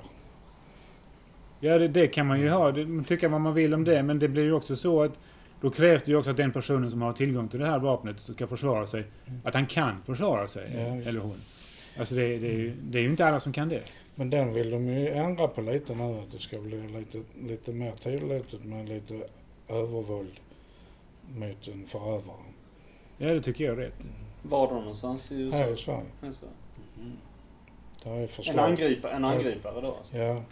S4: Ja, det, det kan man ju ha. Det, man tycker vad man vill om det, men det blir ju också så att då krävs det ju också att den personen som har tillgång till det här vapnet ska försvara sig, att han kan försvara sig,
S1: Ja,
S4: eller hon. Alltså det, det, är ju, det är ju inte alla som kan det.
S1: Men den vill de ju ändra på lite nu att det ska bli lite, lite mer tillåtet med lite övervåld mot en förövare.
S4: Ja, det tycker jag är rätt.
S2: Var då någonstans i USA?
S1: Här i Sverige.
S2: Här i Sverige.
S5: Mm.
S1: Där är
S2: En, angripa, en angripare då alltså?
S1: Ja,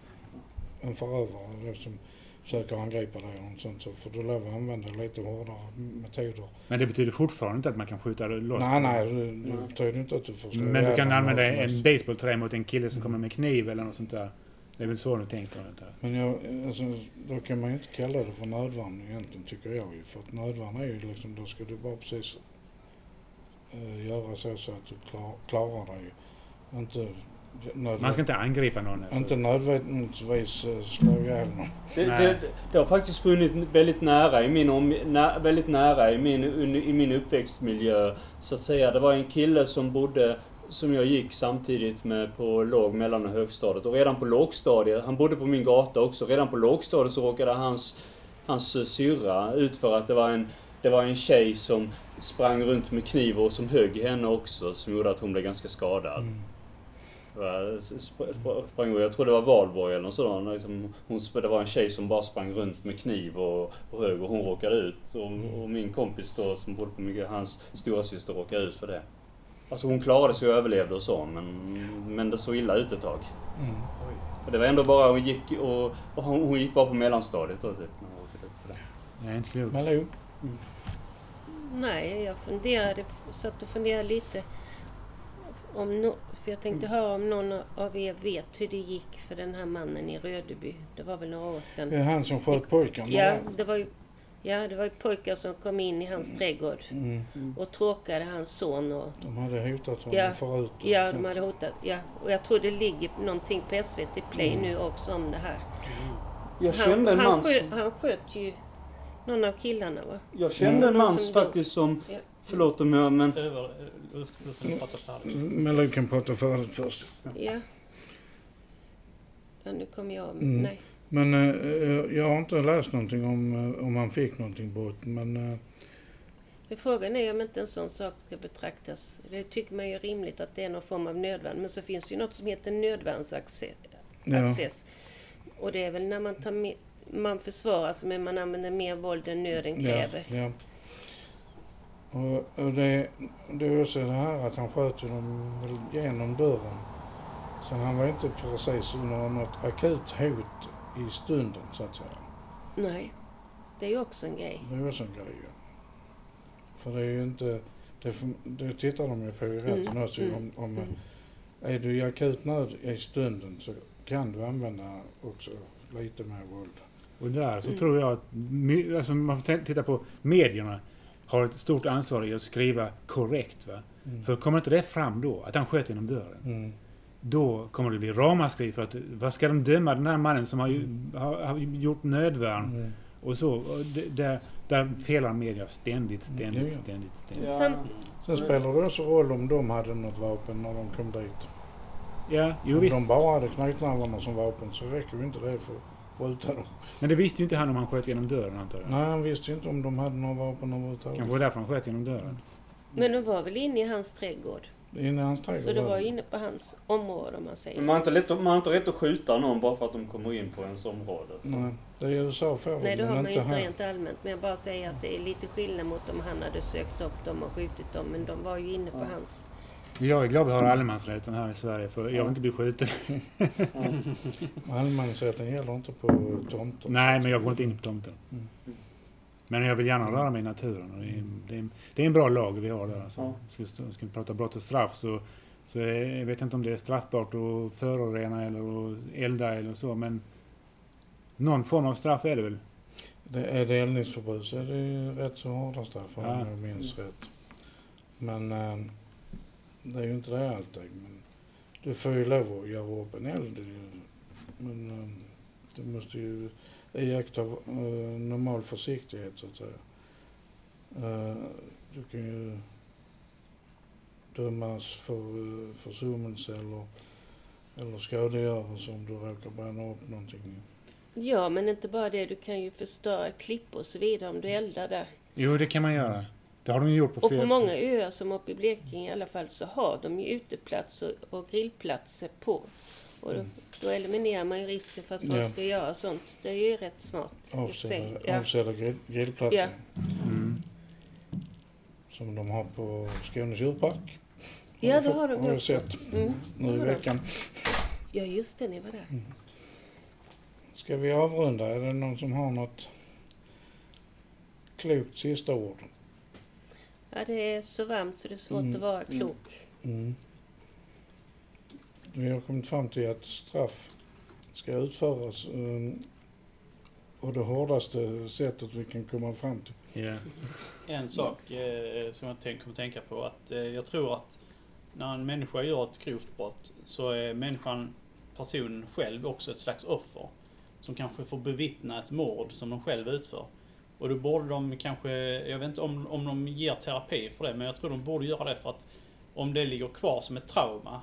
S1: en förövare som försöker angripa dig och något sånt så får du lov att använda lite hårdare metoder.
S4: Men det betyder fortfarande inte att man kan skjuta loss.
S1: nej, nej, det, det betyder inte att du får
S4: Men du kan använda en basebollträ mot en kille som
S1: Mm.
S4: kommer med kniv eller något sånt där. Det är väl så du tänker? Inte?
S1: Men jag, alltså, då kan man ju inte kalla det för nödvärn egentligen tycker jag ju. För att nödvärn är ju liksom, då ska du bara precis eh, göra så, så att du klar, klarar dig. Inte,
S4: Man ska inte angripa någon. Alltså.
S1: inte nödvändigtvis eh, slå ihjäl någon.
S2: Det, det, det har faktiskt funnits väldigt nära i min, om, nä, väldigt nära i min, i min uppväxtmiljö. Så att säga. Det var en kille som bodde, som jag gick samtidigt med på låg-, mellan och högstadiet. Och redan på lågstadiet, han bodde på min gata också, redan på lågstadiet så råkade hans, hans syrra ut för att det var en det var en tjej som sprang runt med kniv och som högg henne också, som gjorde att hon blev ganska skadad.
S1: Mm.
S2: Sprang, jag tror det var Valborg eller något sådant. Liksom, hon, det var en tjej som bara sprang runt med kniv och, och hög och hon råkade ut. Och, och min kompis då som bodde på mig, hans stora syster råkade ut för det. Alltså hon klarade sig och överlevde och så men, men det såg illa ut ett tag.
S1: Mm.
S2: Och det var ändå bara, hon gick, och, och hon, hon gick bara på mellanstadiet då typ. När hon råkade ut för det.
S4: Är inte klok.
S1: Malou?
S3: Nej, jag funderade, satt och funderade lite. Om no, för jag tänkte höra om någon av er vet hur det gick för den här mannen i Rödeby. Det var väl några år sedan.
S1: Det är han som sköt pojkarna?
S3: Ja, det var ju, ja, det var ju pojkar som kom in i hans trädgård
S1: Mm.
S3: och tråkade hans son. Och,
S1: De hade hotat honom
S3: Ja.
S1: förut.
S3: ja, de hade hotat. Ja, och jag tror det ligger någonting på SVT Play
S1: Mm.
S3: nu också om det här.
S2: Jag
S3: Så
S2: kände en
S3: han,
S2: man
S3: han, sköt,
S2: som,
S3: han sköt ju någon av killarna va?
S2: jag kände en man faktiskt som,
S3: Ja.
S2: förlåt om jag men
S5: Över... Låt mig prata färdigt.
S1: Malou kan prata färdigt först.
S3: Ja. Ja, nu kommer jag...
S1: Mm.
S3: Nej.
S1: Men eh, jag har inte läst någonting om, eh, om han fick någonting det. Men eh,
S3: Frågan är om inte en sån sak ska betraktas... Det tycker man ju är rimligt att det är någon form av nödvärn. Men så finns det ju något som heter nödvärnsaccess.
S1: ja.
S3: Och det är väl när man tar med, man försvarar sig men man använder mer våld än nöden kräver.
S1: Ja, ja. Och, och det, det är också det här att han sköt dem genom dörren. Så han var inte precis under något akut hot i stunden så att säga.
S3: Nej, det är ju också en grej.
S1: Det är också en grej ju. För det är ju inte, det, det tittar de ju på i rätten
S3: Mm,
S1: också.
S3: mm,
S1: Om, om,
S3: Mm.
S1: Är du i akut nöd i stunden så kan du använda också lite mer våld.
S4: Och där så
S3: Mm.
S4: tror jag att, alltså man får titta på medierna har ett stort ansvar i att skriva korrekt. Va?
S1: Mm.
S4: För kommer inte det fram då, att han sköt genom dörren,
S1: Mm.
S4: då kommer det bli ramaskri för att vad ska de döma den här mannen som har, ju, har, har gjort nödvärn
S1: Mm.
S4: och så. Och det, där, där felar media ständigt, ständigt,
S1: Ja,
S4: ständigt, ständigt.
S2: Ja.
S3: Sam-
S1: Sen spelar det också roll om de hade något vapen när de kom dit.
S4: Ja, jo
S1: om
S4: visst.
S1: de bara hade knytnävarna som vapen så räcker ju inte det för skjuta dem.
S4: Men det visste ju inte han om han sköt genom dörren antar jag.
S1: Nej, han visste ju inte om de hade några vapen överhuvudtaget.
S4: Kanske var därför han sköt genom dörren.
S3: Men de var väl inne i hans trädgård?
S1: Inne i hans trädgård.
S3: Så det var inne på hans område om man säger.
S2: Men man har, inte rätt, att- man har inte rätt att skjuta någon bara för att de kommer in på ens område. Så.
S1: Nej, det är i USA får
S3: Nej, det har man ju inte
S1: här.
S3: rent allmänt. Men jag bara säger att det är lite skillnad mot om han hade sökt upp dem och skjutit dem. Men de var ju inne på
S2: Ja.
S3: hans.
S4: Jag är glad vi har allemansrätten här i Sverige för jag vill inte bli skjuten.
S1: Allemansrätten gäller inte på tomter.
S4: Nej, men jag går inte in på tomten.
S1: Mm.
S4: Men jag vill gärna röra mig i naturen. Och det, är, det, är, det är en bra lag vi har där. Alltså. Ska, ska vi prata brott och straff så, så jag vet inte om det är straffbart att förorena eller att elda eller så. Men någon form av straff är det väl?
S1: Det är det eldningsförbud så är det ju rätt så hårda straff om
S4: Ja.
S1: jag minns rätt. Men eh, det är ju inte det alltid. Men du får ju lov att göra upp en eld. Men eh, du måste ju iaktta eh, normal försiktighet så att säga. Eh, du kan ju dömas för uh, försummelse eller, eller skadegörelse om du råkar bränna upp någonting.
S3: Ja, men inte bara det. Du kan ju förstöra klippor och så vidare om du eldar där.
S4: Jo, det kan man göra. Det har de ju gjort på
S3: Och
S4: flera...
S3: på många öar som uppe i Blekinge i alla fall så har de ju uteplatser och grillplatser på. Och då, då eliminerar man ju risken för att folk
S1: Mm. Ja.
S3: ska göra sånt. Det är ju rätt smart. och.
S1: Avsedda,
S3: Ja.
S1: avsedda grill, grillplatser.
S3: Ja.
S4: Mm.
S1: Som de har på Skånes djurpark.
S3: ja, det har de
S1: har du
S3: också.
S1: sett
S3: Mm,
S1: nu i veckan.
S3: Ja, just det. Ni var där.
S1: Ska vi avrunda? Är det någon som har något klokt sista ord?
S3: Ja, det är så varmt så det är svårt
S1: Mm.
S3: att vara
S2: Mm.
S3: klok.
S1: Mm. Vi har kommit fram till att straff ska utföras um, och det hårdaste sättet vi kan komma fram till.
S4: Ja.
S5: En sak eh, som jag tänk, kommer tänka på att eh, jag tror att när en människa gör ett grovt brott så är människan, personen själv också ett slags offer. Som kanske får bevittna ett mord som de själv utför. Och då borde de kanske, jag vet inte om, om de ger terapi för det, men jag tror de borde göra det för att om det ligger kvar som ett trauma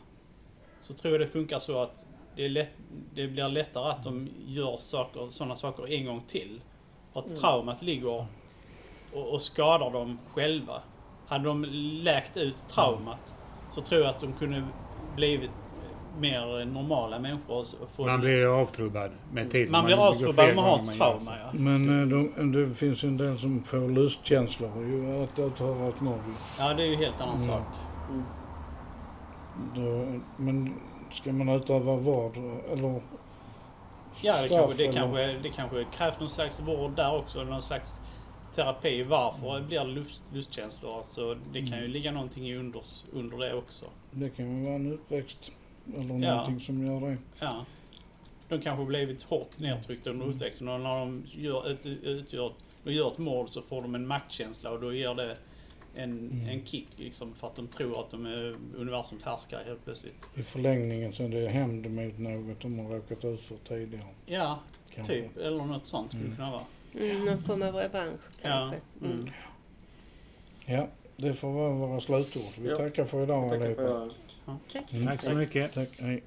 S5: så tror jag det funkar så att det, lätt, det blir lättare att de gör saker, sådana saker en gång till. För att
S3: Mm.
S5: traumat ligger och, och skadar dem själva. Hade de läkt ut traumat så tror jag att de kunde blivit mer normala människor. och få-
S4: Man blir avtrubbad med tiden.
S5: man blir avtrubbad om man har ett trauma.
S4: så.
S5: Ja.
S1: Men eh, de, det finns ju en del som får lustkänslor ju att utföra ett mord. ju.
S5: ja, det är ju helt annan
S1: Mm.
S5: sak.
S1: Då, men ska man utöva vård eller
S5: Ja, det kanske, det, kanske, det kanske krävs någon slags vård där också. Någon slags terapi. Varför blir det lust, lustkänslor? Alltså, det kan ju
S1: Mm.
S5: ligga någonting i under, under det också.
S1: Det kan ju vara en uppväxt eller
S5: Ja.
S1: någonting som gör det.
S5: Ja. De kanske blivit hårt nedtryckta under
S1: Mm.
S5: uppväxten och när de gör ett, utgör, de gör ett mord så får de en maktkänsla och då ger det en,
S1: Mm.
S5: en kick liksom för att de tror att de är universums härskare helt plötsligt.
S1: I förlängningen så är det hämnd mot något de har råkat ut för tidigare.
S5: Ja,
S1: Kanske.
S5: typ. Eller något sånt skulle
S1: Mm.
S5: kunna vara.
S3: Mm, någon form av revansch
S5: Ja.
S3: kanske.
S5: Mm.
S3: Mm.
S1: Ja, det får vara våra slutord. Vi
S2: Ja.
S1: tackar för idag allihopa. Mm.
S4: Tack så mycket.
S1: Tack, hej.